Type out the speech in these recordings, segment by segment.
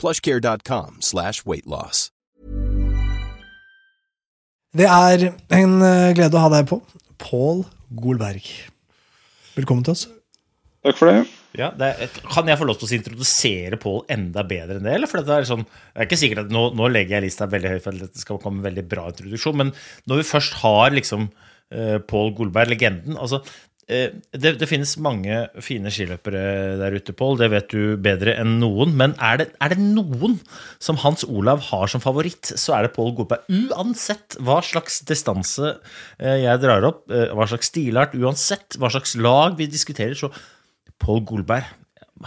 plushcare.com slash weightloss. Det er en eh, glede å ha deg på. Pål Golberg. Velkommen til oss. Takk for det. Ja, det er, kan jeg få lov til å introdusere Pål enda bedre enn det? Eller? For det er, sånn, det er ikke sikkert at nå, nå legger jeg lista veldig høyt for at dette skal komme en veldig bra introduksjon, men når vi først har liksom uh, Pål Golberg, legenden altså, det, det, finnes mange fine skiløpere der ute, Pål. Det vet du bedre enn noen. Men er det, er det, noen som Hans Olav har som favoritt, så er det Pål Golberg. Uansett hva slags distanse uh, jeg drar opp, hva slags stilart, uansett hva slags lag vi diskuterer, så Pål Golberg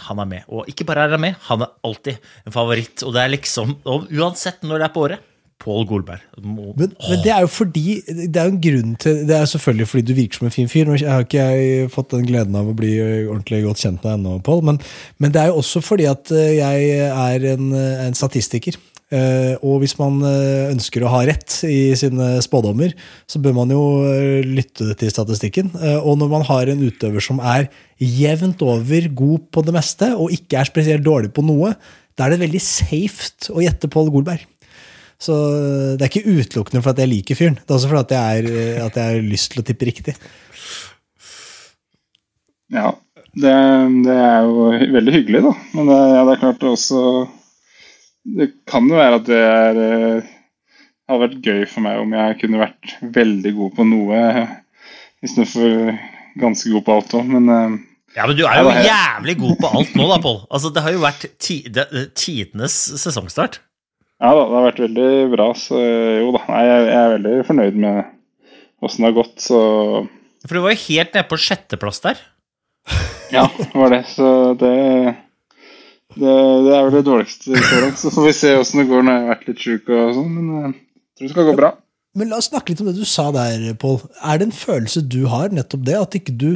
han er med. Og ikke bare er han med, han er alltid en favoritt. Og det er liksom, og uansett når det er på året, Pål Golberg. Men, men, det er jo fordi Det er jo en grunn til Det er selvfølgelig fordi du virker som en fin fyr. Nå har ikke jeg fått den gleden av å bli ordentlig godt kjent med deg ennå. Men, men, det er jo også fordi at jeg er en, en statistiker. Eh, og hvis man eh, ønsker å ha rett i sine spådommer, så bør man jo eh, lytte til statistikken. Og når man har en utøver som er jevnt over god på det meste, og ikke er spesielt dårlig på noe, da er det veldig safe å gjette Pål Golberg. Så det er ikke utelukkende for at jeg liker fyren. Det er også for at jeg, er, at jeg har lyst til å tippe riktig. Ja, det, det er jo veldig hyggelig, da. Men det, ja, det er klart også det kan jo være at det er, det hadde vært gøy for meg om jeg kunne vært veldig god på noe istedenfor ganske god på alt òg, men eh, ja, men du er jo jævlig god på alt nå, da, Pål. Altså, det har jo vært tidenes sesongstart. Ja da, det har vært veldig bra. Så jo da, nei, jeg, er veldig fornøyd med åssen det har gått, så For du var jo helt nede på sjetteplass der. ja, det var det. Så det det, det, er vel det dårligste så langt. Så får vi se åssen det går når jeg har vært litt sjuk og sånn. Men jeg tror det skal gå bra. Men la oss snakke litt om det du sa der, Pål. Er det en følelse du har, nettopp det, at ikke du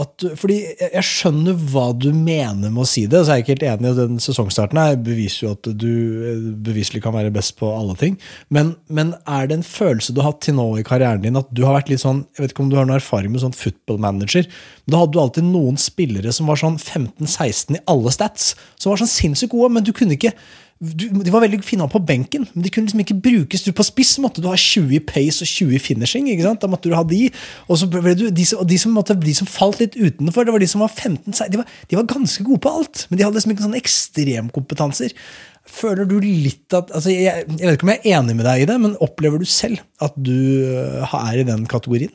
at, fordi jeg skjønner hva du mener med å si det, så er ikke helt enig i den sesongstarten. her beviser jo at du eh, beviselig kan være best på alle ting. Men, men, er det en følelse du har hatt til nå i karrieren din at du har vært litt sånn Jeg vet ikke om du har noen erfaring med sånn football manager, da hadde du alltid noen spillere som var sånn 15-16 i alle stats, som var sånn sinnssykt gode, men du kunne ikke du, de var veldig fine på benken, men de kunne liksom ikke brukes. Du På spiss måtte du ha 20 pace og 20 finishing. ikke sant? Da måtte du ha de. Og så ble du, de, som, de, som måtte, de som falt litt utenfor, det var de som var 15 de var, de var ganske gode på alt, men de hadde liksom ikke sånne ekstremkompetanser. Føler du litt at altså jeg, jeg, vet ikke om jeg er enig med deg i det, men opplever du selv at du øh, er i den kategorien?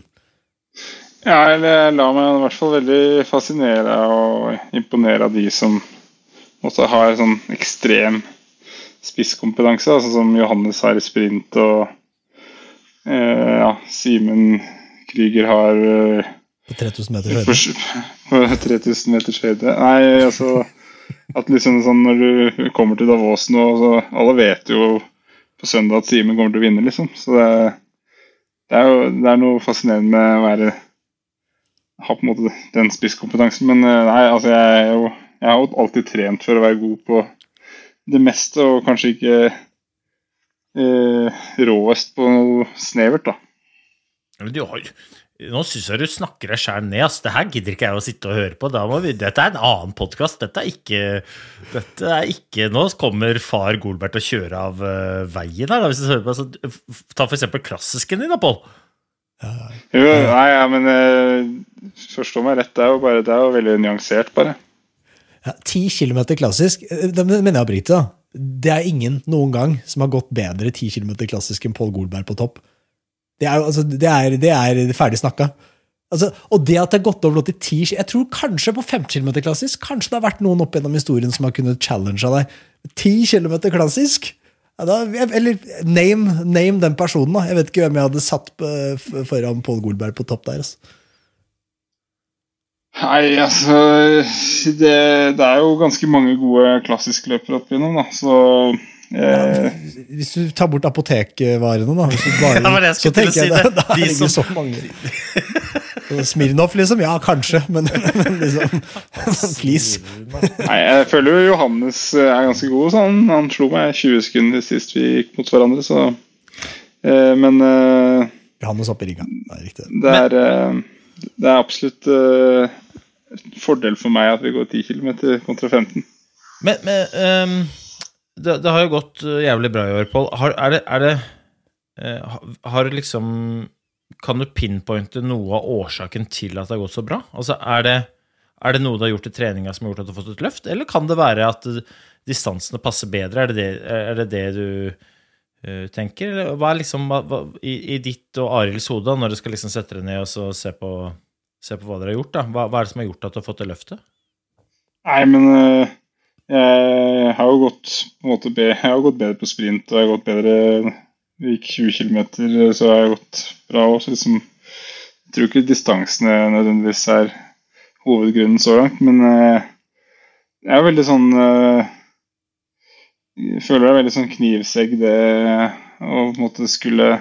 Ja, jeg lar meg i hvert fall veldig fascinere og imponere av de som også har sånn ekstrem spisskompetanse, altså som Johannes har i sprint og eh, ja, Simen Krüger har eh, På 3000 meters høyde? På 3000 meters høyde. Nei, altså at liksom sånn når du kommer til Davos nå, så alle vet jo på søndag at Simen kommer til å vinne, liksom. Så det, det er jo det er noe fascinerende med å være ha på en måte den spisskompetansen. Men eh, nei, altså jeg, er jo, jeg har jo alltid trent for å være god på det meste, og kanskje ikke eh, råest på noe snevert, da. Du har, nå syns jeg du snakker deg sjæl ned. Ass. Det her gidder ikke jeg å sitte og høre på. Vi, dette er en annen podkast. Dette, dette, er ikke Nå kommer far Golbert og kjøre av uh, veien her. Da, hvis du hører på. Altså, ta for eksempel klassisken din, da, Pål. Ja. Jo, nei, ja, men uh, forstå meg rett, det er jo bare, det er jo veldig nyansert, bare. Ja, kilometer klassisk. Eh, det mener jeg oppriktig, da. det er ingen noen gang som har gått bedre 10 km klassisk enn Pål Golberg på topp. Det er, altså, det er, det er ferdig snakka. Altså, og det at det har gått over til 10 Jeg tror kanskje på 5 km klassisk kanskje det har vært noen opp gjennom historien som har kunnet challenge deg. 10 km klassisk? Ja, da, eller name, name, den personen, da. Jeg vet ikke hvem jeg hadde satt foran Pål Golberg på topp der. Altså. Nei, altså det, det, er jo ganske mange gode klassiskløpere opp igjennom, da. Så eh... ja, Hvis du tar bort apotekvarene, da, bare, ja, det så tenker jeg det, da er det ikke så mange. Smirnov, liksom? Ja, kanskje, men, men liksom Please. Nei, jeg føler jo Johannes er ganske god. Så Han slo meg 20 sekunder sist vi gikk mot hverandre, så eh, Men eh, Johannes oppe i Riga. Det er riktig. Det er, eh, det er absolutt eh, fordel for meg at vi går 10 km kontra 15. Men, men um, det, det, har jo gått eh, jævlig bra i år, Pål. Er det, er det uh, Har liksom Kan du pinpointe noe av årsaken til at det har gått så bra? Altså, er det, er det noe du har gjort i treninga som har gjort at du har fått et løft, eller kan det være at distansene passer bedre? Er det det, er det, det du uh, tenker? Hva er liksom hva, i, i, ditt og Arilds hode, når du skal liksom sette deg ned og se på Se på hva dere har gjort. da. Hva, hva, er det som har gjort at du har fått det løftet? Nei, men uh, jeg har jo gått på en måte jeg har gått bedre på sprint, og jeg har gått bedre Vi gikk 20 km, så har jeg gått bra òg. Liksom Jeg tror ikke distansene nødvendigvis er hovedgrunnen så langt, men uh, jeg er veldig sånn uh, Jeg føler det er veldig sånn knivsegg, det å på en måte skulle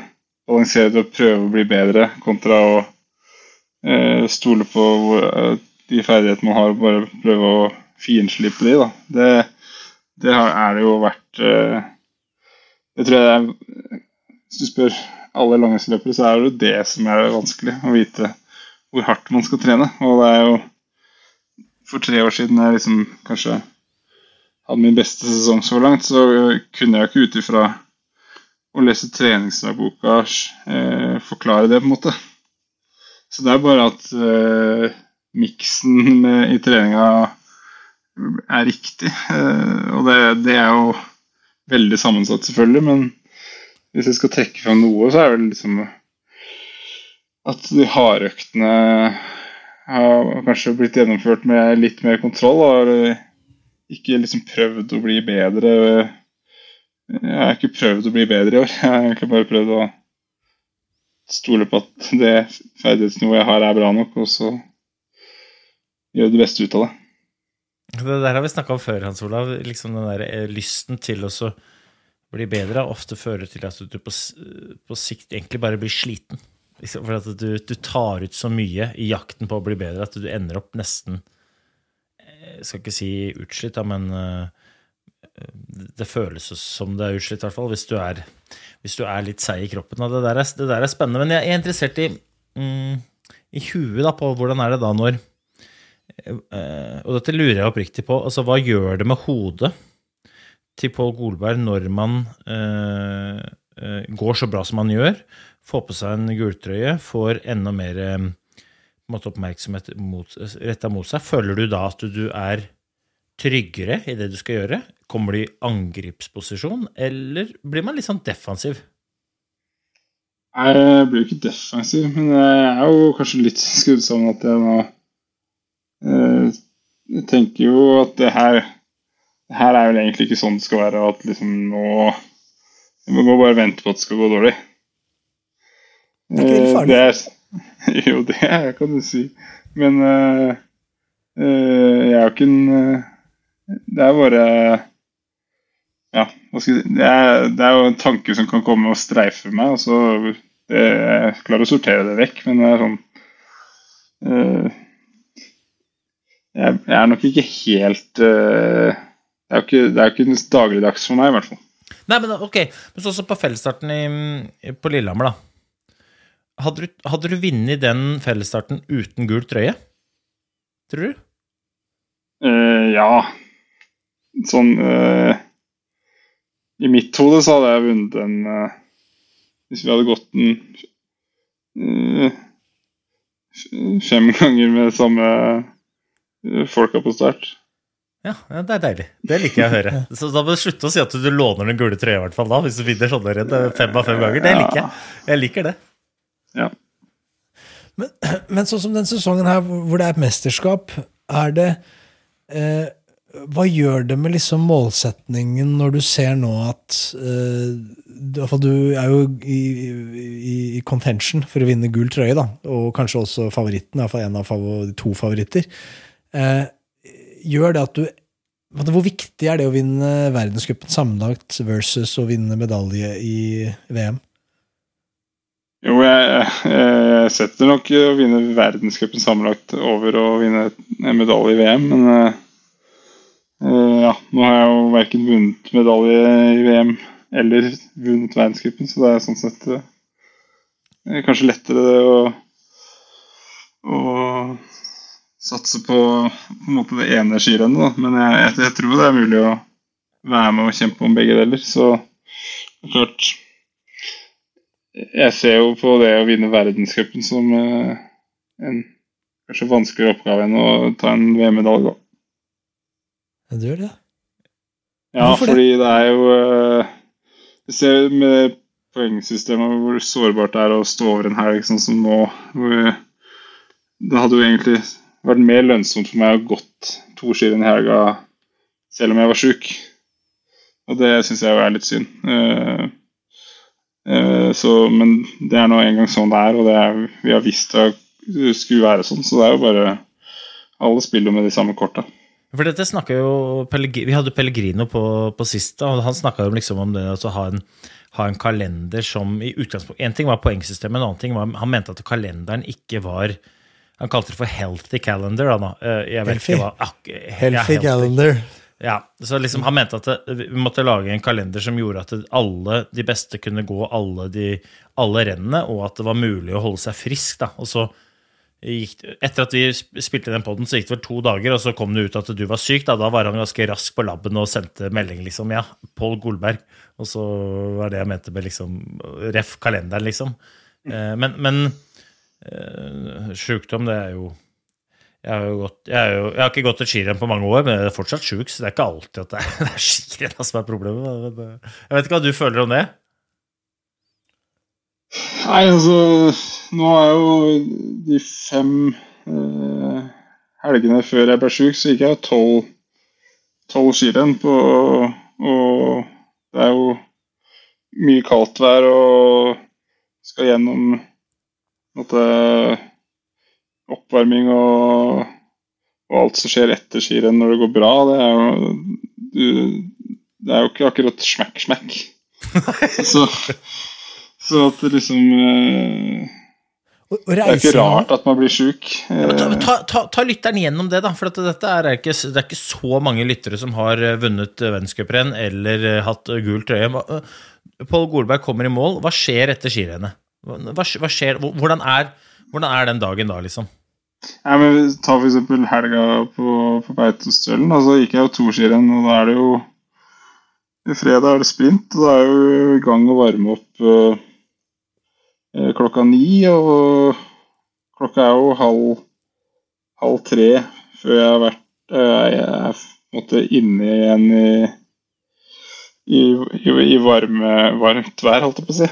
balansere det og prøve å bli bedre, kontra å stole på eh, de ferdighetene man har, og bare prøve å finslippe de. Da. Det, det er det jo vært eh, Det tror jeg er Hvis du spør alle langrennsløpere, så er det jo det som er vanskelig. Å vite hvor hardt man skal trene. Og det er jo For tre år siden jeg liksom kanskje hadde min beste sesong så langt, så kunne jeg ikke ut ifra å lese treningsdagboka eh, forklare det, på en måte. Så det er bare at uh, miksen i treninga er riktig. Uh, og det, det, er jo veldig sammensatt, selvfølgelig, men hvis jeg skal trekke fram noe, så er det liksom at de hardøktene har kanskje blitt gjennomført med litt mer kontroll. Har ikke liksom prøvd å bli bedre. Jeg har ikke prøvd å bli bedre i år. Jeg har egentlig bare prøvd å stole på at det ferdighetsnivået jeg har, er bra nok, og så gjøre det beste ut av det. Det der har vi snakka om før, Hans Olav. Liksom den der eh, lysten til å bli bedre ofte fører til at du på, på sikt egentlig bare blir sliten. Liksom, for at du, du, tar ut så mye i jakten på å bli bedre at du ender opp nesten Jeg eh, skal ikke si utslitt, da, men uh, det føles som det er utslitt, i hvert fall, hvis du er, hvis du er litt seig i kroppen. Det der, er, det, der er, spennende. Men jeg er interessert i, mm, i huet da, på hvordan er det da når uh, Og dette lurer jeg oppriktig på. altså Hva gjør det med hodet til Pål Golberg når man uh, går så bra som man gjør, får på seg en gultrøye, får enda mer måte, oppmerksomhet retta mot seg? Føler du da at du er tryggere i det du skal gjøre? Kommer du i angripsposisjon, eller blir man litt sånn defensiv? Jeg blir jo ikke defensiv, men jeg er jo kanskje litt skrudd sammen at jeg nå eh, Jeg tenker jo at det her det her er vel egentlig ikke sånn det skal være, at liksom nå Vi må bare vente på at det skal gå dårlig. Det er ikke litt farlig? Eh, jo, det kan du si. Men uh, uh, jeg er jo ikke en det er bare Ja, det er, det er, jo en tanke som kan komme og streife meg, og så det, Jeg klarer å sortere det vekk, men det er sånn uh, jeg, jeg, er nok ikke helt uh, det, er jo ikke, det er ikke dagligdags for meg, i hvert fall. Nei, men ok, men sånn som på fellesstarten i, på Lillehammer, da. Hadde du, hadde du vunnet den fellesstarten uten gul trøye? Tror du? Uh, ja sånn uh, I mitt hode så hadde jeg vunnet en uh, Hvis vi hadde gått den uh, fem ganger med samme folka på start. Ja, ja, det er deilig. Det liker jeg å høre. Så da må du slutte å si at du låner den gule trøya, i hvert fall da, hvis du vinner sånne renn fem av fem ganger. Det liker jeg. Jeg liker det. Ja. Men, men sånn som den sesongen her, hvor det er et mesterskap, er det eh, Hva gjør det med liksom målsetningen når du ser nå at uh, du, er jo i, i, i contention for å vinne gul trøye, da, og kanskje også favoritten, iallfall en av favor, to favoritter. Uh, gjør det at du Hvor viktig er det å vinne verdenscupen sammenlagt versus å vinne medalje i VM? Jo, jeg, jeg setter nok å vinne verdenscupen sammenlagt over å vinne en medalje i VM, men uh, ja, nå har jeg jo verken vunnet medalje i VM eller vunnet verdenscupen, så det er sånn sett uh, kanskje lettere det å, å satse på, på en måte det ene skirennet, men jeg, jeg, jeg, tror det er mulig å være med og kjempe om begge deler, så klart jeg ser jo på det å vinne verdenscupen som en kanskje vanskeligere oppgave enn å ta en VM-medalje. Ja, du gjør det? Ja, Hvorfor fordi det? det er jo uh, Du ser med poengsystemet hvor sårbart det er å stå over en helg sånn som nå. Hvor, det hadde jo egentlig vært mer lønnsomt for meg å gått to skirenn i helga selv om jeg var sjuk. Og det syns jeg er litt synd. Uh, Eh, så, men det er nå engang sånn det er, og det er, vi har visst det skulle være sånn. Så det er jo bare Alle spiller med de samme korta. For dette jo Vi hadde Pellegrino på, på sist, og han snakka liksom om det å ha en, ha en kalender som i utgangspunkt En ting var poengsystemet, en annen ting var han mente at kalenderen ikke var Han kalte det for healthy calendar. Da. Eh, jeg vet healthy. ikke hva, ak, healthy, ja, healthy calendar. Ja, så liksom Han mente at vi måtte lage en kalender som gjorde at alle de beste kunne gå alle, de, alle rennene, og at det var mulig å holde seg frisk. da, og så gikk, Etter at vi spilte den poden, så gikk det vel to dager, og så kom det ut at du var syk. Da, da var han ganske rask på laben og sendte melding, liksom. Ja, Pål Golberg. Og så var det jeg mente med liksom Ref kalenderen, liksom. Eh, men, men eh, sjukdom, det er jo jeg har, gått, jeg, har jo, jeg har, ikke gått et skirenn på mange år, men jeg er fortsatt sjuk, så det er ikke alltid at det er, det er skirenn som er problemet. Jeg vet ikke hva du føler om det? Nei, altså Nå er jo de fem eh, helgene før jeg ble sjuk, så gikk jeg tolv tolv skirenn på Og det er jo mye kaldt vær og skal gjennom måtte, oppvarming og, og, alt som skjer etter skirenn når det går bra, det er jo, du, det er jo ikke akkurat smekk-smekk. så, så at liksom eh, det er ikke rart at man blir sjuk. Ja, ta, ta, ta, ta, lytteren gjennom det, da. For er ikke, det er ikke så mange lyttere som har eh, vunnet verdenscuprenn eller eh, hatt gul trøye. Pål Golberg kommer i mål. Hva skjer etter skirennet? Hvordan, hvordan er den dagen da, liksom? Ja, men Ta eksempel helga på, på Beitostølen. Altså gikk jeg jo to skirenn, og da er det jo Fredag er det sprint, og da er jo i gang å varme opp uh, klokka ni. Og klokka er jo halv, halv tre før jeg har vært uh, Jeg er måtte, inne igjen i, i, i, i varme, varmt vær, holdt jeg på å si.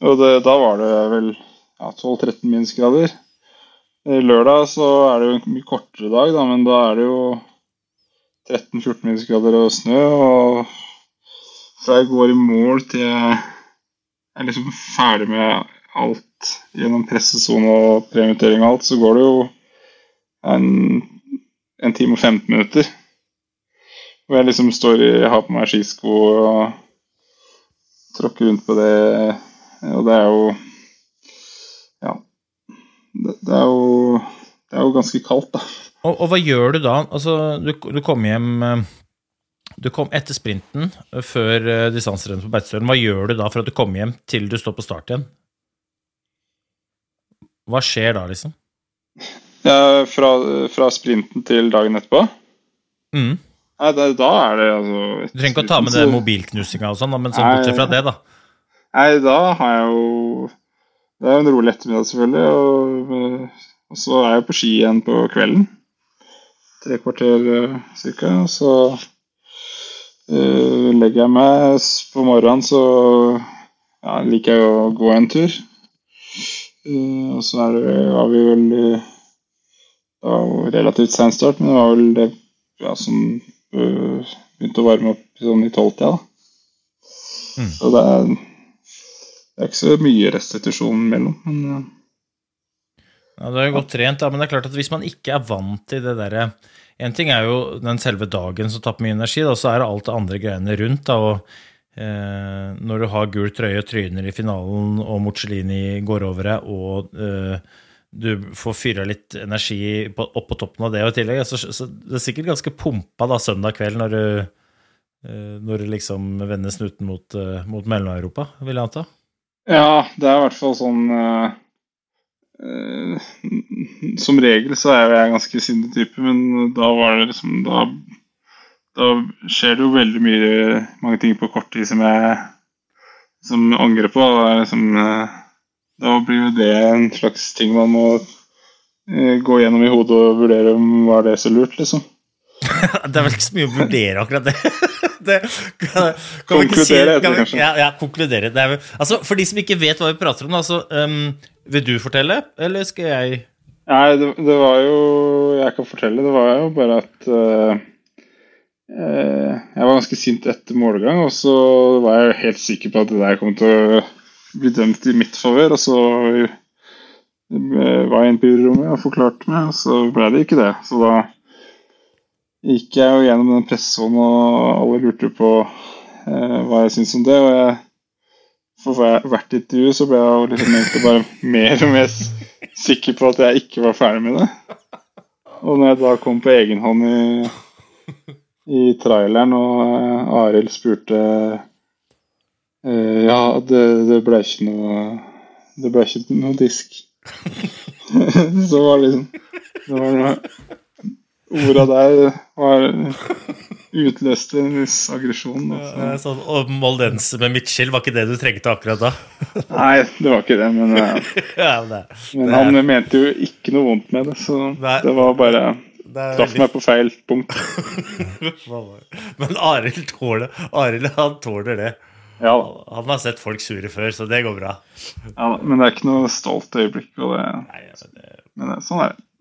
Og det, da var det vel ja, 12-13 minusgrader. Lørdag så er det jo en mye kortere dag, da, men da er det jo 13-14 minusgrader og snø. Og fra jeg går i mål til jeg er liksom ferdig med alt gjennom pressesone og premiutering og alt, så går det jo en, en time og 15 minutter. Hvor jeg liksom står i, har på meg skisko og tråkker rundt på det. Og det er jo det, det, er jo, det, er jo, ganske kaldt, da. Og, og hva gjør du da? Altså, du, du kommer hjem eh, du kom etter sprinten, eh, før uh, distanserennet på Beitostølen. Hva gjør du da for at du kommer hjem til du står på start igjen? Hva skjer da, liksom? Ja, fra, fra sprinten til dagen etterpå? Mm. Nei, da, da er det altså Du trenger ikke å ta med det mobilknusinga og sånn, men sånn bortsett fra det, da. Nei, da har jeg jo det er jo en rolig ettermiddag, selvfølgelig. Og, og, så er jeg på ski igjen på kvelden. tre kvarter cirka. Og Så uh, legger jeg meg på morgenen, så ja, liker jeg å gå en tur. Uh, og så er var vi vel Det var relativt sein start, men det var vel det ja, som begynte å varme opp sånn i tolvtida. Mm. Så det er, det er ikke så mye restitusjon mellom, men ja, Du er jo godt trent, da, men det er klart at hvis man ikke er vant til det derre En ting er jo den selve dagen som tapper mye energi, og så er det alt det andre greiene rundt. da, og eh, Når du har gul trøye, tryner i finalen, og Morcellini går over deg, og eh, du får fyra litt energi på, opp på toppen av det og i tillegg, så, så, det er sikkert ganske pumpa da søndag kveld når du, eh, når du liksom vender snuten mot, eh, mot Mellom-Europa, vil jeg anta? Ja, det er i hvert fall sånn Eh, som regel så er jeg ganske sindig type, men da var det liksom da, da, skjer det jo veldig mye mange ting på kort tid som jeg som angrer på. Da, liksom, eh, da blir jo det en slags ting man må eh, gå gjennom i hodet og vurdere om var det så lurt, liksom. det er vel ikke så mye å vurdere akkurat det. Det kan, kan konkludere, si, kan ja, ja, konkludere. Er, altså, for de som ikke vet hva vi prater om, altså, um, vil du fortelle, eller skal jeg? Nei, det, det, var jo Jeg kan fortelle. Det var jo bare at uh, Jeg var ganske sint etter målgang, og så var jeg helt sikker på at det der kom til å bli dømt i mitt favør. Og så uh, var jeg inne på juryrommet og forklarte meg, og så ble det ikke det. Så da gikk jeg jo gjennom den pressesonen, og alle lurte på eh, hva jeg syntes om det. og jeg for hvert intervju så ble jeg liksom egentlig bare mer og mer sikker på at jeg ikke var ferdig med det. Og når jeg da kom på egen hånd i, i traileren, og eh, Arild spurte eh, Ja, det, det, ble ikke noe Det ble ikke noe disk. så var det liksom Det var noe Orda der var utløste en viss aggresjon. Ja, sånn, og moldense med Mitchell var ikke det du trengte akkurat da? Nei, det var ikke det, men, ja, det, men han er... mente jo ikke noe vondt med det, så Nei. det var bare Traff meg på feil punkt. men Arild tåler, Arild, han tåler det. Ja. Han har sett folk sure før, så det går bra. Ja, Men det er ikke noe stolt øyeblikk. Og det, Nei, det... Men det, sånn er det.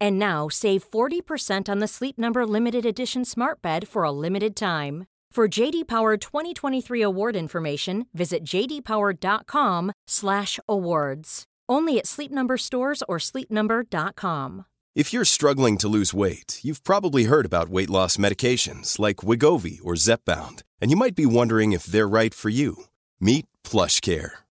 And now save 40% on the Sleep Number limited edition Smart Bed for a limited time. For JD Power 2023 award information, visit jdpower.com/awards. Only at Sleep Number stores or sleepnumber.com. If you're struggling to lose weight, you've probably heard about weight loss medications like Wigovi or Zepbound, and you might be wondering if they're right for you. Meet PlushCare,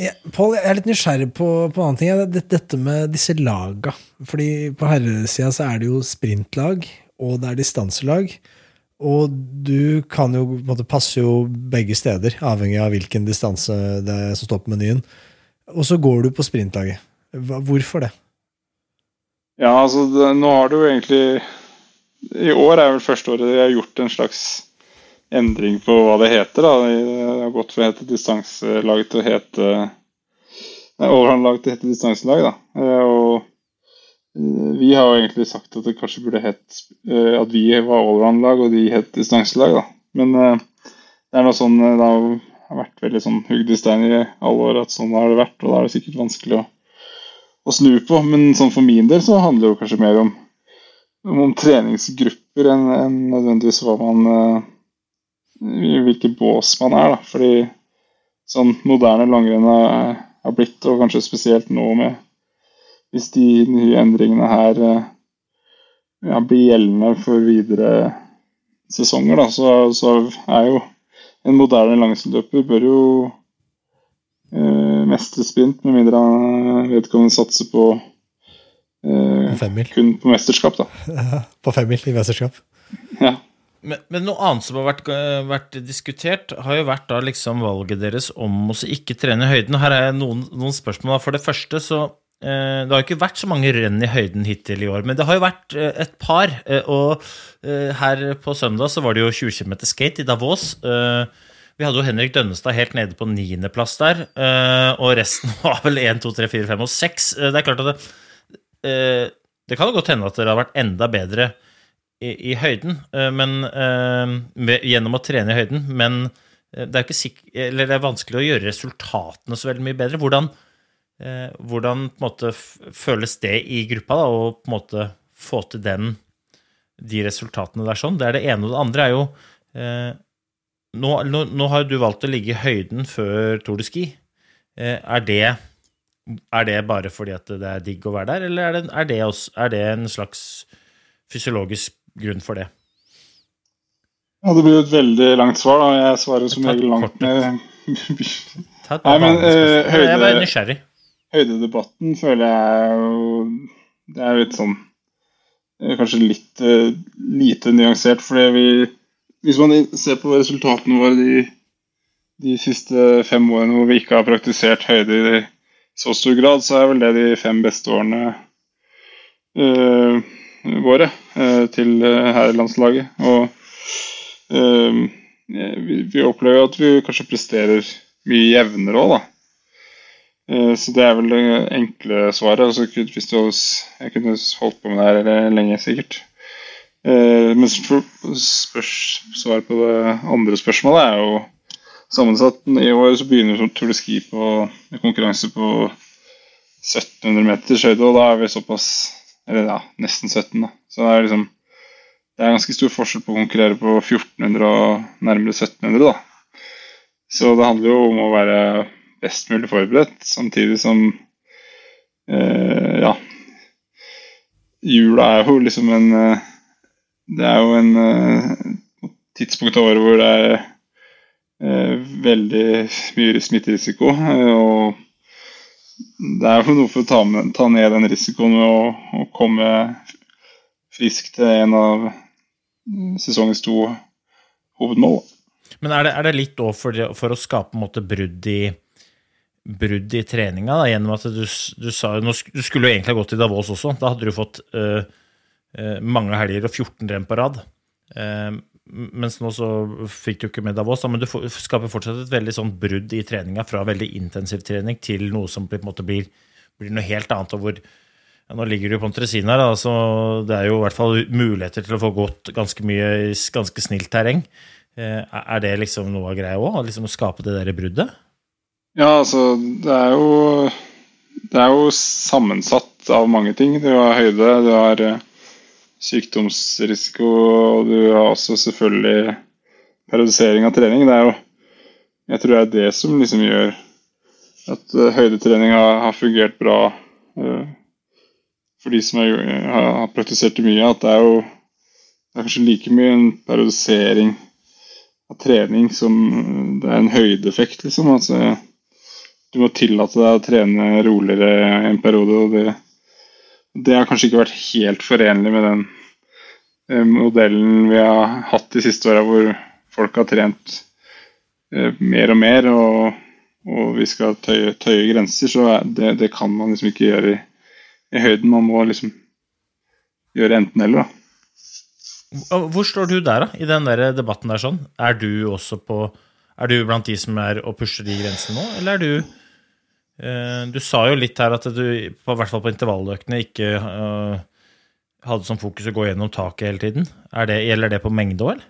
Ja, Paul, jeg er litt nysgjerrig på, på annen ting. Dette med disse laga. Fordi på herresida så er det jo sprintlag, og det er distanselag. Og du kan jo på en måte passe jo begge steder, avhengig av hvilken distanse det er som står på menyen. Og så går du på sprintlaget. Hvorfor det? Ja, altså det, nå har du jo egentlig I år er vel første året jeg har gjort en slags endring på hva det heter. da. Det har gått fra å hete distanselag til å hete Overhandlag til å hete distanselag. da. Eh, og Eh, vi har jo egentlig sagt at det kanskje burde hett eh, at vi var allround-lag og de het distanselag. da. Men det er noe sånn, det har vært veldig sånn hugd i stein i alle år at sånn har det vært. Og da er det sikkert vanskelig å, å snu på. Men sånn for min del så handler det jo kanskje mer om, om treningsgrupper enn, enn nødvendigvis hva man Hvilken bås man er. da. Fordi sånn moderne langrenn har blitt, og kanskje spesielt nå med Hvis de nye endringene her eh, ja, blir gjeldende for videre sesonger, da, så, så er jo en moderne langrennsløper bør jo eh, mestre sprint, med mindre han vedkommende satser på eh, kun på mesterskap, da. på femmil i mesterskap. Ja. Men, noe annet som har vært, vært, diskutert, har jo vært da liksom valget deres om å ikke trene i høyden. Her er noen, noen spørsmål. For det første så eh, Det har jo ikke vært så mange renn i høyden hittil i år, men det har jo vært eh, et par. Eh, og eh, her på søndag så var det jo 20 km skate i Davos. Eh, vi hadde jo Henrik Dønnestad helt nede på niendeplass der, eh, og resten var vel 1, 2, 3, 4, 5 og 6. Det er klart at det, det kan jo godt hende at dere har vært enda bedre i, høyden, eh, men, med, gjennom å trene i høyden. Men eh, det er, ikke sikker, det er vanskelig å gjøre resultatene så veldig mye bedre. Hvordan, eh, hvordan måte, føles det i gruppa, da, å på en måte få til den, de resultatene der sånn? Det er det ene. Og det andre er jo nå, nå, nå, har du valgt å ligge i høyden før Tour de Ski. Er det, er det bare fordi det er digg å være der, eller er det, er det, også, er det en slags fysiologisk grunn for det? Ja, Det blir jo et veldig langt svar. da. Jeg svarer som regel langt ned. Nei, men uh, høyde. Høydedebatten føler jeg jo Det er litt sånn eh, Kanskje litt uh, lite nyansert, fordi vi Hvis man ser på resultatene våre de, de siste fem årene hvor vi ikke har praktisert høyde i så stor grad, så er vel det de fem beste årene uh, våre til eh, herrelandslaget. Og eh, vi, opplever at vi kanskje presterer mye jevnere òg, da. Så det er vel det enkle svaret. Altså, jeg kunne holdt på med det her lenge, sikkert. Men svaret på det andre spørsmålet er jo sammensatt. I år så begynner Tour de Ski på konkurranse på 1700 meter høyde, og da er vi såpass eller ja, nesten 17, da. Så det er liksom Det er ganske stor forskjell på å konkurrere på 1400 og nærmere 1700, da. Så det handler jo om å være best mulig forberedt, samtidig som eh, Ja. Jula er jo liksom en eh, Det er jo en eh, tidspunkt av året hvor det er eh, veldig mye smitterisiko. Eh, og det er jo noe for å ta, med, ta ned den risikoen med å, å, komme frisk til en av sesongens to hovedmål. Men er det, er det litt òg for, for, å skape måte, brudd i brudd i treninga, da, gjennom at du, du sa Du skulle jo egentlig ha gått til Davos også. Da hadde du fått øh, øh, mange helger og 14 renn på rad. Uh, mens nå så fikk du ikke med Davos, men du skaper fortsatt et veldig sånn brudd i treninga fra veldig intensiv trening til noe som på en måte blir, blir noe helt annet. og hvor ja, Nå ligger du på en tresin her, så det er jo i hvert fall muligheter til å få gått ganske mye i ganske snilt terreng. Eh, er det liksom noe av greia òg, liksom å skape det der bruddet? Ja, altså det er jo Det er jo sammensatt av mange ting. Du har høyde, du har eh, sykdomsrisiko, og du har også selvfølgelig periodisering av trening. Det er jo Jeg tror det er det som liksom gjør at uh, høydetrening har, har, fungert bra uh, for de som har, har, praktisert det mye. At det er jo det er kanskje like mye en periodisering av trening som det er en høydeeffekt, liksom. Altså, du må tillate deg å trene roligere en periode. og det det har kanskje ikke vært helt forenlig med den eh, modellen vi har hatt de siste åra, hvor folk har trent eh, mer og mer, og, og vi skal tøye, tøye grenser. Så det, det, kan man liksom ikke gjøre i, i høyden. Man må liksom gjøre enten-eller, da. Hvor står du der, da, i den der debatten der sånn? Er du også på Er du blant de som er og pusher de grensene nå, eller er du du sa jo litt her at du, på, hvert fall på intervalløktene, ikke uh, hadde som fokus å gå gjennom taket hele tiden. Det, gjelder det på mengde òg, eller?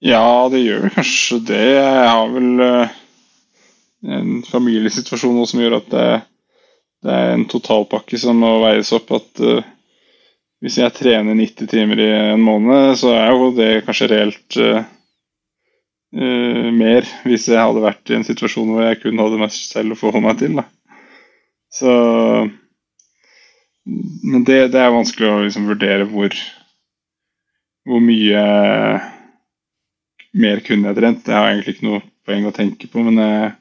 Ja, det gjør vel kanskje det. Jeg har vel uh, en familiesituasjon nå som gjør at det, det, er en totalpakke som må veies opp. At uh, hvis jeg trener 90 timer i en måned, så er jo det kanskje reelt uh, mer hvis jeg hadde vært i en situasjon hvor jeg kun hadde meg selv å forholde meg til. Da. Så Men det, det er vanskelig å liksom vurdere hvor, hvor mye mer kunne jeg trent. Det har egentlig ikke noe poeng å tenke på, men jeg,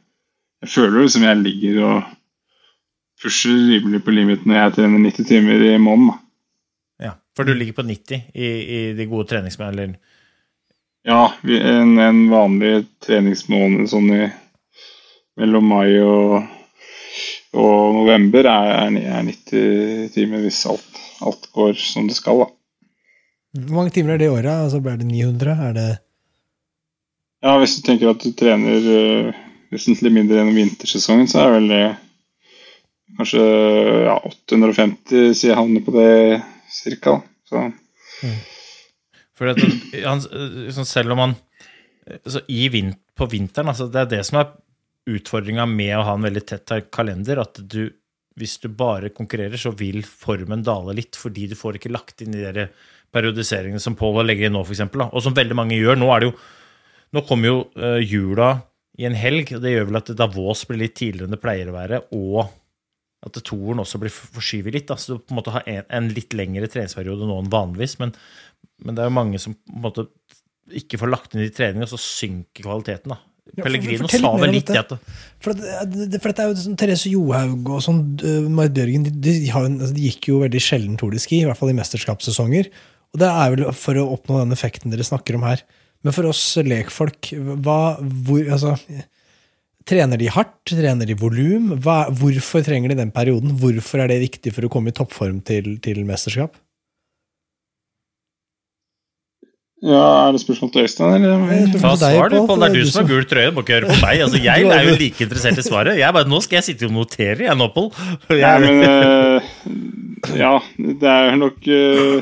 jeg føler liksom jeg ligger og pusher rimelig på limit når jeg trener 90 timer i måneden. Ja, For du ligger på 90 i, i de gode treningsmånedene? Ja, en, en, vanlig treningsmåned sånn i mellom mai og, og november er, er, 90 timer hvis alt, alt, går som det skal. da. Hvor mange timer er det i året? Altså, blir det 900? Er det Ja, hvis du tenker at du trener uh, vesentlig mindre gjennom vintersesongen, så er vel det kanskje ja, 850, sier jeg havner på det cirka. Så. Mm. For at, han, liksom, selv om han altså, vin, På vinteren altså, Det er det som er utfordringa med å ha en veldig tett kalender. At du, hvis du bare konkurrerer, så vil formen dale litt, fordi du får ikke lagt inn de der periodiseringene som Paul legger inn nå, f.eks. Og som veldig mange gjør. Nå, er det jo, nå kommer jo uh, jula i en helg, og det gjør vel at Davos blir litt tidligere enn det pleier å være, og at toeren også blir forskyvet litt. Da. Så du på en måte har en, en litt lengre treningsperiode nå enn vanligvis. Men, men, det er jo mange som på en måte ikke får lagt inn i trening, og så synker kvaliteten. da. Ja, sa vel litt det. For, det, for dette er jo sånn, Therese Johaug og sånn, uh, Marit Bjørgen de, de, altså, de, gikk jo veldig sjelden Tour de Ski, i hvert fall i mesterskapssesonger. Og det er vel for å oppnå den effekten dere snakker om her. Men for oss lekfolk, hva, hvor, altså, Trener de hardt? Trener de volum? Hvorfor trenger de den perioden? Hvorfor er det viktig for å komme i toppform til, til mesterskap? Ja, Er det spørsmål til Øystein, eller? Ta svar, du, Pål. Det er du som har gul trøye, du må ikke høre på meg. Altså, jeg er jo like interessert i svaret. Jeg bare, Nå skal jeg sitte og notere, jeg Noppel. Ja, men uh, Ja, det er nok uh,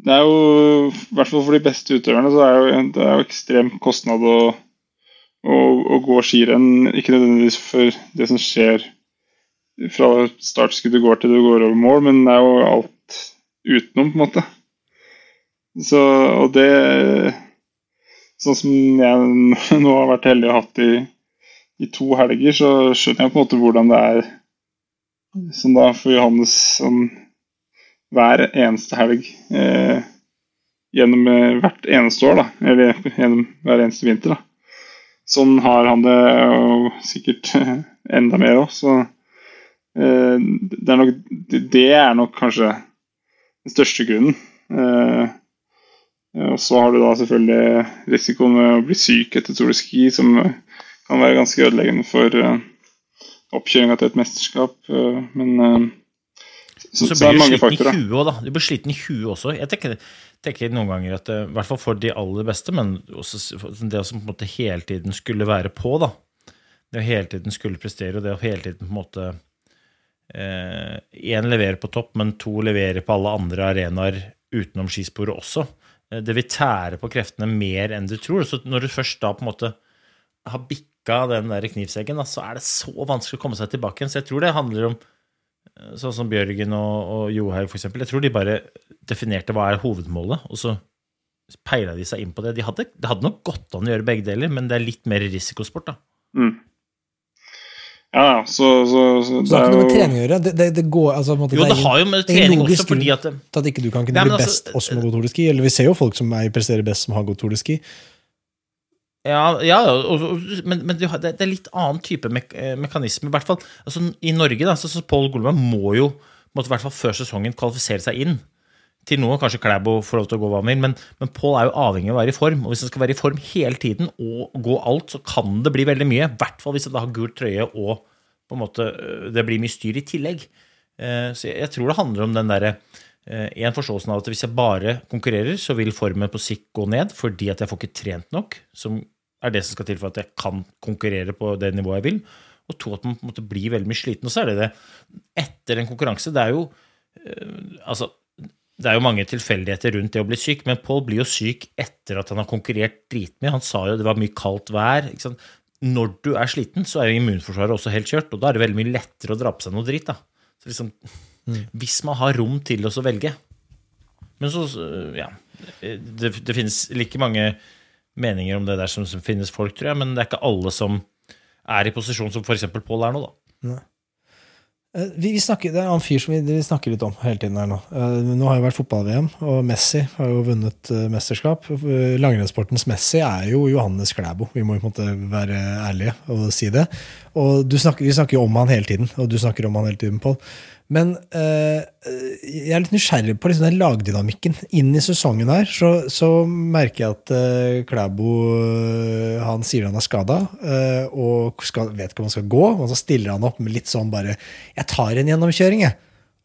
Det er jo, i hvert fall for de beste utøverne, så er jo, det er jo ekstrem kostnad å å, gå skirenn. Ikke nødvendigvis for det som skjer fra startskuddet går til du går over mål, men det er jo alt utenom, på en måte. Så, og det Sånn som jeg nå har vært heldig og hatt i, i to helger, så skjønner jeg på en måte hvordan det er sånn da for Johannes sånn, hver eneste helg eh, gjennom eh, hvert eneste år, da. Eller gjennom hver eneste vinter, da. Sånn har han det, og sikkert enda mer òg. Så eh, det er, nok, det er nok kanskje den største grunnen. Eh, og så har du da selvfølgelig risikoen med å bli syk etter Tour de Ski, som kan være ganske ødeleggende for uh, oppkjøringa til et mesterskap. Men så, så, så blir du sliten i huet da. Du blir sliten i huet også. Jeg tenker, tenker noen ganger at I hvert fall for de aller beste, men også det som på en måte hele tiden skulle være på, da. Det å hele tiden skulle prestere, og det å hele tiden på en måte Én eh, leverer på topp, men to leverer på alle andre arenaer utenom skisporet også. Eh, det vil tære på kreftene mer enn du tror. Så når du først da på en måte har bikka den der knivseggen, så er det så vanskelig å komme seg tilbake igjen. Så jeg tror det handler om sånn som Bjørgen og, og Johaug, f.eks. Jeg tror de bare definerte hva er hovedmålet, og så peila de seg inn på det. De hadde, det hadde nok gått an å gjøre begge deler, men det er litt mer risikosport, da. Mm. Ja, så, så, så, det, det har ikke noe med trening å gjøre? Det, det, det går, altså, måte, jo, det, har jo med trening også, fordi at at ikke du kan kunne bli altså, best også med god Tour de Ski. Eller vi ser jo folk som er, presterer best som har god Tour de Ski. Ja, ja og, men, men, det er litt annen type mek eh, mekanisme. I hvert fall altså, I Norge da, så, så Paul Golman må jo måtte, i hvert fall før sesongen kvalifisere seg inn til noe. Kanskje Klæbo får lov til å gå hva han vil, men, men Paul er jo avhengig av å være i form. Og hvis han skal være i form hele tiden og gå alt, så kan det bli veldig mye. I hvert fall hvis han da har gul trøye og på en måte, øh, det blir mye styr i tillegg. Eh, så jeg, jeg tror det handler om den derre eh, en forståelsen av at hvis jeg bare konkurrerer, så vil formen på sikt gå ned fordi at jeg får ikke trent nok. som er det som skal til for at jeg kan konkurrere på det nivået jeg vil. Og to, at man på en måte blir veldig mye sliten. Og så er det det etter en konkurranse. Det er jo øh, altså, det er jo mange tilfeldigheter rundt det å bli syk, men Paul blir jo syk etter at han har konkurrert dritmye. Han sa jo det var mye kaldt vær. Når du er sliten, så er jo immunforsvaret også helt kjørt, og da er det veldig mye lettere å dra på seg noe da. Så liksom, mm. Hvis man har rom til å velge. Men så, ja Det, det finnes like mange meninger om det der som, som, finnes folk, tror jeg, men det er ikke alle som er i posisjon som f.eks. Pål er nå, da. Eh, Vi, vi snakker, det er en annen fyr som vi, vi snakker litt om hele tiden her nå. Eh, Nå har jo vært fotball-VM, og Messi har jo vunnet eh, mesterskap. Langrennssportens Messi er jo Johannes Klæbo. Vi må jo på en måte være ærlige og si det. Og snakker, Vi snakker jo om han hele tiden, og du snakker om han hele tiden, Pål. Men eh, jeg er litt nysgjerrig på liksom den lagdynamikken. Inn i sesongen her så, så merker jeg at eh, Klæbo eh, han sier han er skada, eh, og skal, vet ikke om han skal gå. Og så stiller han opp med litt sånn bare 'Jeg tar en gjennomkjøring', jeg.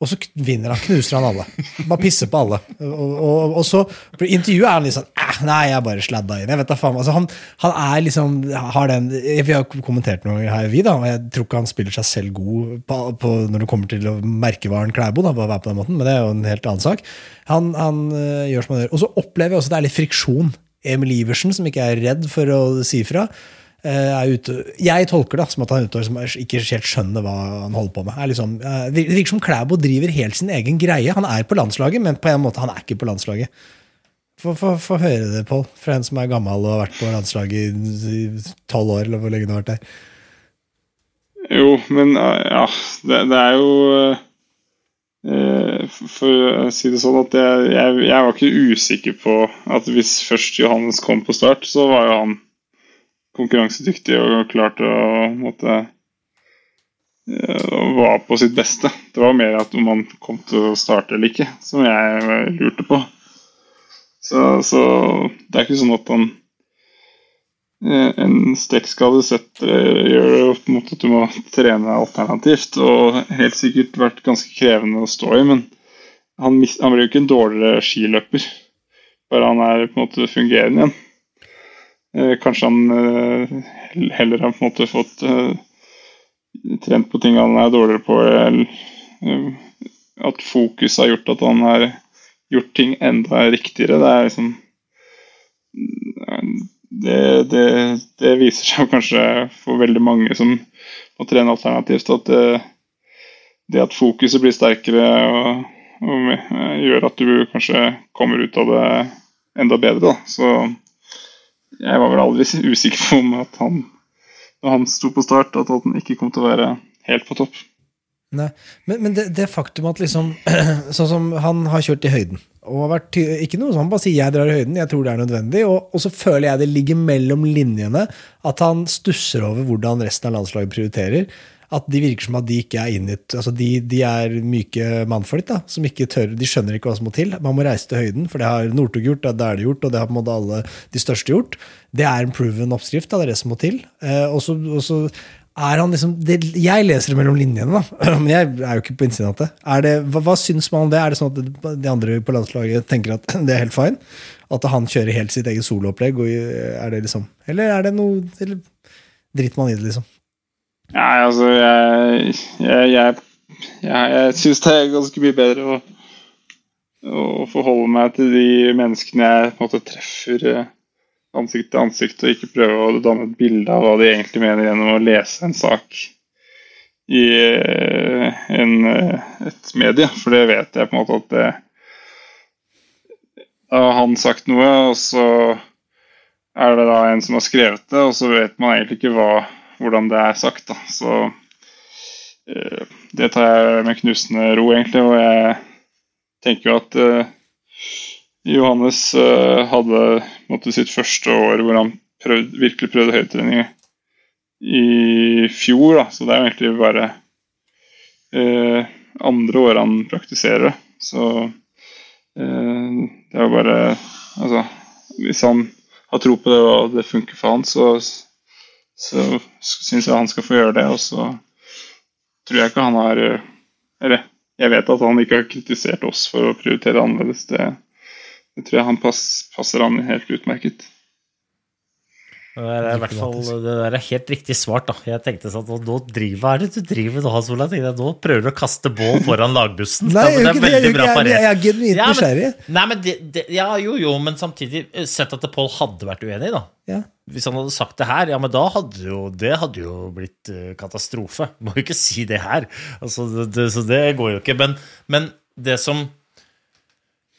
Og så vinner han, knuser han alle. Bare pisser på alle. Og, og, og så for intervjuet er han litt sånn eh, Nei, jeg bare sladda inn. Jeg vet da faen. Altså, han, han er liksom har den, Vi har kommentert noen ganger her, vi, da, og jeg tror ikke han spiller seg selv god på, på, når det kommer til merkevaren Klæbo. da, på å være på den måten, Men det er jo en helt annen sak. Han, han øh, gjør som han gjør. Og så opplever jeg også at det er litt friksjon. Emil Iversen, som ikke er redd for å si fra. Eh, Er ute, jeg tolker det som at han er ute og ikke helt skjønner hva han holder på med. Liksom, eh, det virker som Klæbo driver helt sin egen greie. Han er på landslaget, men på en måte han er ikke på landslaget. Få høre det, Pål, fra en som er gammel og har vært på landslaget i tolv år, eller hvor lenge har vært der. Jo, men eh, ja, det, det er jo For å si det sånn at jeg, jeg, jeg var ikke usikker på at hvis først Johannes kom på start, så var jo han konkurransedyktig og klart å måtte og var på sitt beste. Det var mer at om han kom til å starte eller ikke, som jeg lurte på. Så, så det er ikke sånn at han eh, En strekkskade setter gjør det opp måte at du må trene alternativt, og helt sikkert vært ganske krevende å stå i, men han, han blir jo ikke en dårligere skiløper, bare han er på en måte fungerende igjen. Eh, Kanskje han eh, heller har på en måte fått eh, trent på ting han er dårligere på, eller at fokus har gjort at han har gjort ting enda riktigere. Det er liksom det, det, det viser seg kanskje for veldig mange som må trene alternativt, at det, det at fokuset blir sterkere og, og gjør at du kanskje kommer ut av det enda bedre. Da. Så jeg var vel aldri usikker på om at han, når han sto på start, at han ikke kom til å være helt på topp. Nei, Men, men det, det faktum at liksom Sånn som han har kjørt i høyden. Og har vært, ikke noe sånn, bare sier 'jeg drar i høyden', jeg tror det er nødvendig. Og, og så føler jeg det ligger mellom linjene at han stusser over hvordan resten av landslaget prioriterer. At de virker som at de ikke er inngitt altså de, de er myke mannfolk da, som ikke tør, de skjønner ikke hva som må til. Man må reise til høyden, for det har Northug gjort, det er det gjort, og det har på en måte alle de største gjort. Det er en proven oppskrift, da, det er det som må til. Eh, og så er han liksom det, Jeg leser det mellom linjene, da, men jeg er jo ikke på innsiden av det. Det hva, hva syns man om det? Er det sånn at de andre på landslaget tenker at det er helt fine? At han kjører helt sitt eget soloopplegg? liksom, Eller er det noe eller driter man i det, liksom? Nei, altså Jeg, jeg, jeg, jeg, syns det er ganske mye bedre å, å forholde meg til de menneskene jeg på en måte treffer eh, ansikt til ansikt, og ikke prøve å danne et bilde av hva de egentlig mener gjennom å lese en sak i eh, en, eh, et medie. For det vet jeg på en måte at det Da har han sagt noe, og så er det da en som har skrevet det, og så vet man egentlig ikke hva hvordan det er sagt. Da. Så eh, det tar jeg med knusende ro, egentlig. Og jeg tenker jo at eh, Johannes eh, hadde måtte, sitt første år hvor han prøvd, virkelig prøvde høydetrening i fjor. Da. Så det er jo egentlig bare eh, andre året han praktiserer. Så eh, det er jo bare Altså, hvis han har tro på det og det funker for han, så så syns jeg han skal få gjøre det. Og så tror jeg ikke han har Eller jeg vet at han ikke har kritisert oss for å prioritere annerledes. Det, det tror jeg han pass, passer han helt utmerket. Det er i hvert fall det der er helt riktig svart. da. Jeg tenkte sånn at nå driver, Hva er det du driver nå, Hans Olav? Nå prøver du å kaste bål foran lagbussen. Nei, jeg gjør ikke det, jeg ikke. Jeg- jeg er genuint Ja, men- nysgjerrig. Nei, men det, det, ja, jo, jo, men samtidig eh, sett at Pål hadde vært uenig, da. Ja. Hvis han hadde sagt det her, ja, men da hadde jo det hadde jo blitt eh, katastrofe. Må jo ikke si det her. Altså, det, det, så det går jo ikke. Men, men det som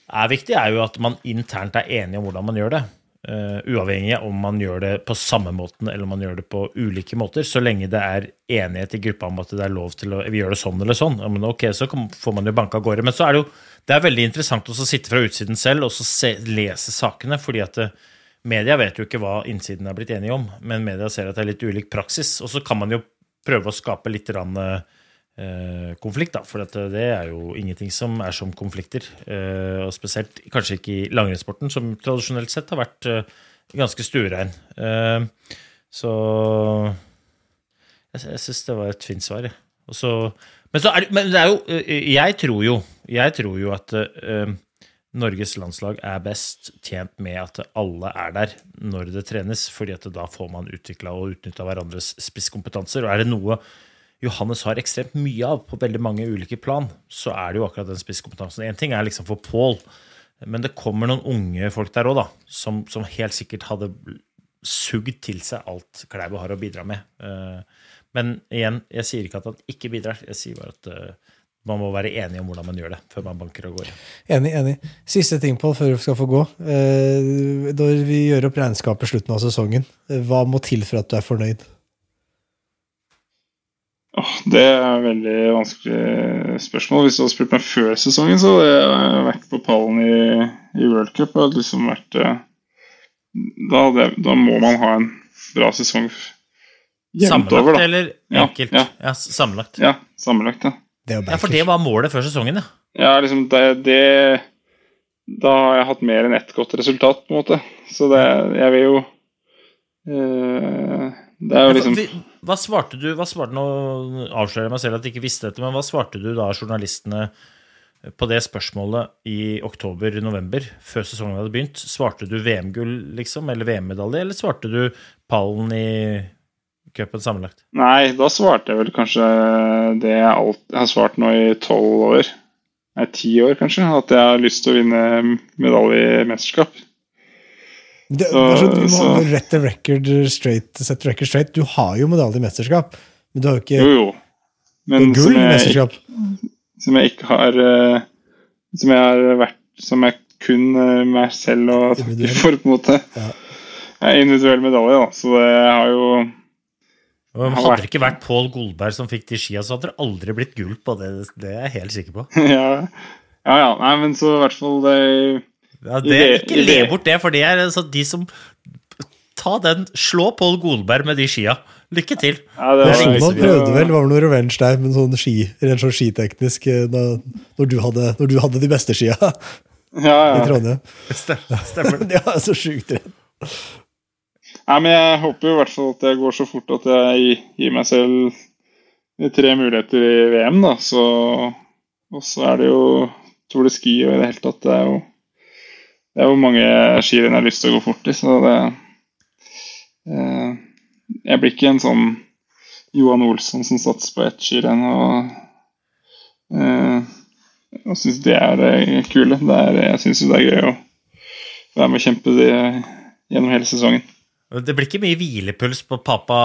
er viktig, er jo at man internt er enige om hvordan man gjør det. Uh, uavhengig om man gjør det på samme måten eller om man gjør det på ulike måter, så lenge det er enighet i gruppa om at det er lov til å vi gjør det sånn eller sånn. Ja, men ok, så får man jo banka gårde. Men så er det jo det er veldig interessant å sitte fra utsiden selv og se, lese sakene, fordi at det, eh, media vet jo ikke hva innsiden er blitt enige om, men media ser at det er litt ulik praksis. Og så kan man jo prøve å skape litt rann, eh, konflikt, da, for det er jo ingenting som er som konflikter. Eh, og spesielt kanskje ikke i langrennssporten, som tradisjonelt sett har vært eh, ganske stuerein. Eh, så jeg, jeg syns det var et fint svar, jeg. men, så er, men det er jo eh, Jeg tror jo, jeg tror jo at eh, Norges landslag er best tjent med at alle er der når det trenes, fordi at da får man utvikla og utnytta hverandres spisskompetanser. Og er det noe Johannes har ekstremt mye av på veldig mange ulike plan, så er det jo akkurat den spisskompetansen. Én ting er liksom for Pål, men det kommer noen unge folk der òg, da, som, som, helt sikkert hadde sugd til seg alt Klæbo har å bidra med. Eh, men igjen, jeg sier ikke at han ikke bidrar, jeg sier bare at eh, man må være enig om hvordan man gjør det før man banker og går. Enig. enig. Siste ting, Pål, før vi skal få gå. Eh, når vi gjør opp regnskapet slutten av sesongen, hva må til for at du er fornøyd? Oh, det er et veldig vanskelig spørsmål. Hvis du hadde spurt meg før sesongen, så hadde jeg vært på pallen i, i World Cup. Liksom vært, eh, da, det, da, må man ha en bra sesong jevnt over. Sammenlagt eller enkelt? Ja, ja. ja sammenlagt. Ja, sammenlagt, ja. Ja. For det var målet før sesongen, ja? Ja, liksom det, det Da har jeg hatt mer enn ett godt resultat, på en måte. Så det, jeg vil jo øh, Det er jo liksom hva svarte du hva svarte, Nå avslører jeg meg selv at jeg ikke visste dette, men hva svarte du da journalistene på det spørsmålet i oktober-november, før sesongen hadde begynt? Svarte du VM-gull, liksom, eller VM-medalje, eller svarte du pallen i cupen sammenlagt? Nei, da svarte jeg vel kanskje det jeg, alt, jeg har svart nå i tolv år. Nei, ti år, kanskje. At jeg har lyst til å vinne medalje i mesterskap. Det, så, det sånn, du må rette rett record straight, set record straight. Du har jo medalje i mesterskap, men du har jo ikke jo, jo. Men gull i mesterskap. Som jeg ikke har eh, Som jeg har vært Som jeg kun eh, meg selv og takker for, på en måte. Ja. Jeg er individuell medalje, da, så det har jo men hadde det ikke vært Pål Golberg som fikk de skia, så hadde det aldri blitt gull på det. Det er jeg helt sikker på. ja, ja, ja. Nei, men så i hvert fall det ja, det, ikke le bort det, for det er altså de som Ta den. Slå Pål Golberg med de skia. Lykke til. Ja, det var Schumann prøvde vel, var vel noe revenge der, men sånn ski, rent sånn skiteknisk, eh, da, når, du hadde, når, du hadde, de beste skia ja, ja. i Trondheim. Stemmer. Det er så sjukt redd. Nei, men jeg håper i hvert fall at det går så fort at jeg gir meg selv tre muligheter i VM, da. Så, og så er det jo Tour de Ski og i det hele tatt. Det er jo det er jo mange skirenn jeg har lyst til å gå fort i, så det eh, Jeg blir ikke en sånn Johan Olsson som satser på ett skirenn og, eh, og syns det er det kule. Det er, jeg syns det er gøy å være med og kjempe det gjennom hele sesongen. Det blir ikke mye hvilepuls på pappa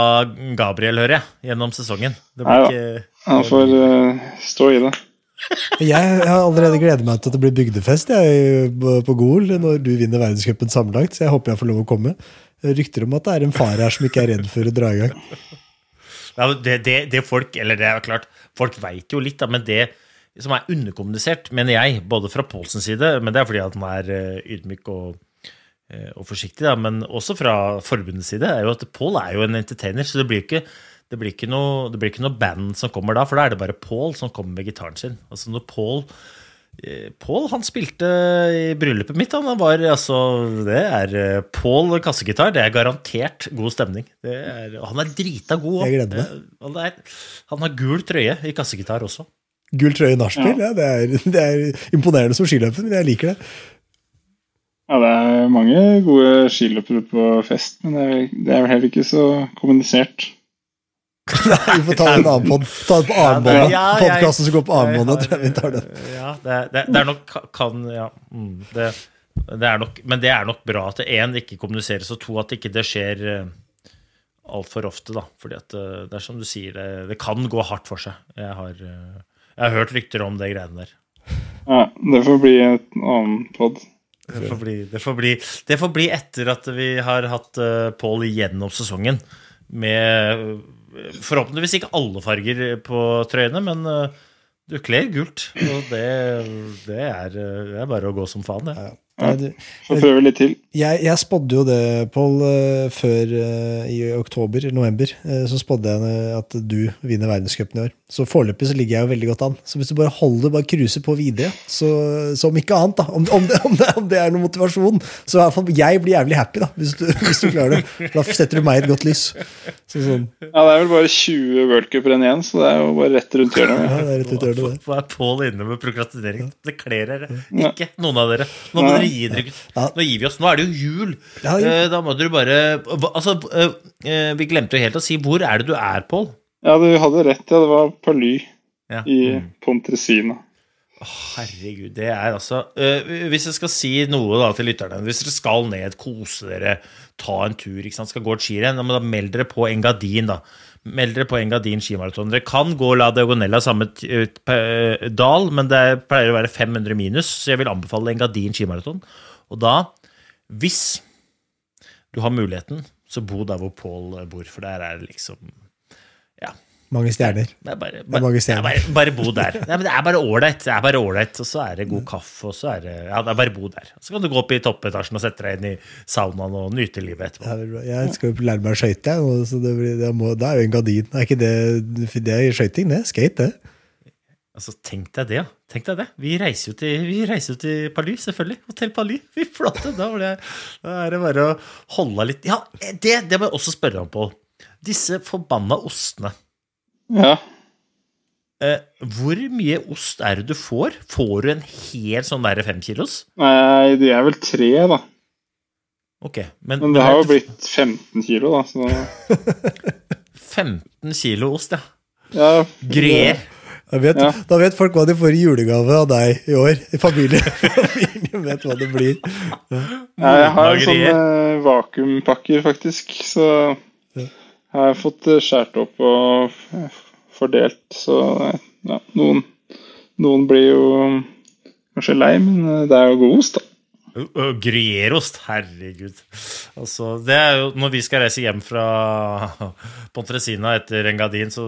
Gabriel, hører jeg, gjennom sesongen. Nei da, han får uh, stå i det. Jeg har allerede gledet meg til at det blir bygdefest jeg, på Gol når du vinner verdenscupen sammenlagt, så jeg håper jeg får lov å komme. Rykter om at det er en far her som ikke er redd for å dra i gang. Ja, det, det, det folk, eller det er klart, folk veit jo litt, da, men det som er underkommunisert, mener jeg, både fra Pålsens side, men det er fordi at han er eh, ydmyk og, og forsiktig, da, men også fra forbundets side, er jo at Paul er jo en entertainer, så det blir ikke det blir, ikke noe, det blir ikke noe band som kommer da, for da er det bare Paul som kommer med gitaren sin. Altså når Paul eh, Paul han spilte i bryllupet mitt. Han var, altså, det er eh, Paul kassegitar. Det er garantert god stemning. Er, han er drita god òg. Han, han, har gul trøye i kassegitar også. Gul trøye i nachspiel? Ja. ja det, er, det, er, imponerende som skiløper, men jeg liker det. Ja, det er mange gode skiløpere på fest, men det er, det er vel heller ikke så kommunisert. vi får ta en annen pod. Ta det på armbåndet. Ja, Podkasten som går på armbåndet. tror jeg vi tar den. Ja, det, det, det, er nok kan, ja, mm, det, det, er nok, Men det er nok bra at det én ikke kommuniseres, og to at ikke det skjer uh, altfor ofte. da, fordi at uh, det er som du sier, det, det, kan gå hardt for seg. Jeg har, uh, jeg har hørt rykter om det greiene der. Ja, det får bli et annen pod. Det får bli, det får bli, det får bli etter at vi har hatt uh, Paul gjennom sesongen med uh, forhåpentligvis ikke alle farger på trøyene, men uh, du kler gult. Og det, det, er, det, er, bare å gå som faen, det. Ja. Ja, prøver prøve litt til. Jeg, jeg spådde jo det, Pål, uh, før uh, i oktober, november. Uh, så spådde jeg at du vinner verdenscupen i år. Så foreløpig så ligger jeg jo veldig godt an. Så hvis du bare holder, bare cruiser på videre, så, så, om ikke annet, da, om, om, det, om, det, om, det, er noen motivasjon, så i hvert fall jeg blir jævlig happy, da, hvis du, hvis du klarer det. Da setter du meg i et godt lys. Så, sånn. Ja, det er vel bare 20 worldcuper igjen, så det er jo bare rett rundt hjørnet. Ja, det er rett rundt hjørnet, Hva er Pål inne med prokrastinering? Det kler dere ikke, noen av dere. Nå må dere gi dere ja. Nå gir vi oss. Nå er det jo jul. Ja, ja. Eh, da må dere bare Altså, eh, eh, vi glemte jo helt å si hvor er det du er, Pål? Ja, du hadde rett. Ja, det var Paly i mm. Pontresina. Oh, herregud, det er altså uh, Hvis jeg skal si noe da til lytterne Hvis dere skal ned, kose dere, ta en tur, ikke sant, skal gå et skirenn, da meld dere på Engadin, da. Meld dere på en Engadin skimaraton. Dere kan gå La Diagonella samme dal, men det pleier å være 500 minus, så jeg vil anbefale en Engadin skimaraton. Og da, hvis du har muligheten, så bo der hvor Pål bor, for der er det liksom. Mange stjerner. Det er bare, bare, mange stjerner. Bare, bare, bo der. Nei, det er bare ålreit. Det er bare ålreit, og så er det god kaffe, og så er det Ja, det er bare bo der. Så kan du gå opp i toppetasjen og sette deg inn i saunaen og nyte livet etterpå. jeg skal jo lære meg å skøyte, så det, blir, det, må, det, er jo en gardin. Er ikke det, det er skøyting, det? Skate, det. Altså, Tenk deg det, ja. Tenk deg det. Vi reiser jo til, til Palu, selvfølgelig. Hotell Palu. Fy flate! Da, det, da er det bare å holde litt Ja, det, det må jeg også spørre om, Pål. Disse forbanna ostene. Ja. Eh, hvor mye ost er det du får? Får du en hel sånn derre femkilos? Nei, det er vel tre, da. Ok, Men, men det har jo blitt 15 kilo, da. Så... 15 kilo ost, ja. ja Gruyère. Vet, ja. Da vet folk hva de får i julegave av deg i år. I familien, familien vet hva det blir. Ja. Ja, jeg har en sånn vakuumpakker, faktisk. Så har jeg fått uh, skåret opp og fordelt. Så ja, noen, noen blir jo kanskje lei, men uh, det er jo god ost, da. Gruyèreost, herregud. Altså, det er jo, når vi skal reise hjem fra Pontresina etter Engadin, så,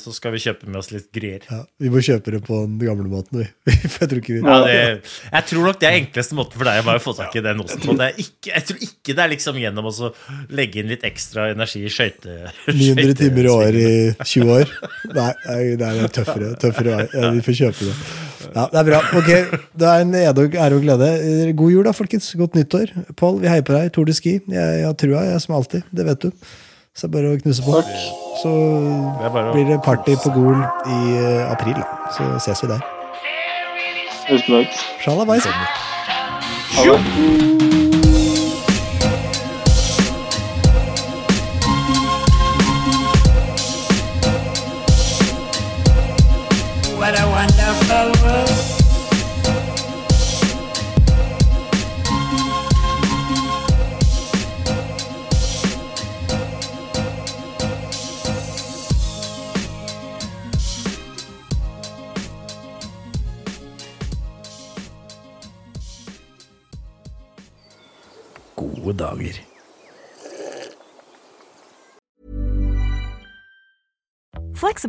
så skal vi kjøpe med oss litt gruyère. Ja, vi må kjøpe det på den gamle måten, vi. jeg, tror vi... ja, det, jeg tror nok det er enkleste måten for deg å få tak i den osten på. jeg tror ikke det er liksom gjennom å legge inn litt ekstra energi i skøyte... 900 timer i år i 20 år? Nei, det er tøffere. tøffere. Ja, vi får kjøpe det. Ja, Det er bra. Ok, Det er en ære og glede. God jul, da, folkens. Godt nyttår. Pål, vi heier på deg. Tour de Ski. Jeg, har trua, jeg som alltid. Det vet du. Så det er bare å knuse på. Så blir det party på Gol i uh, april. Da. Så ses vi der. Sjalabais. Ha det.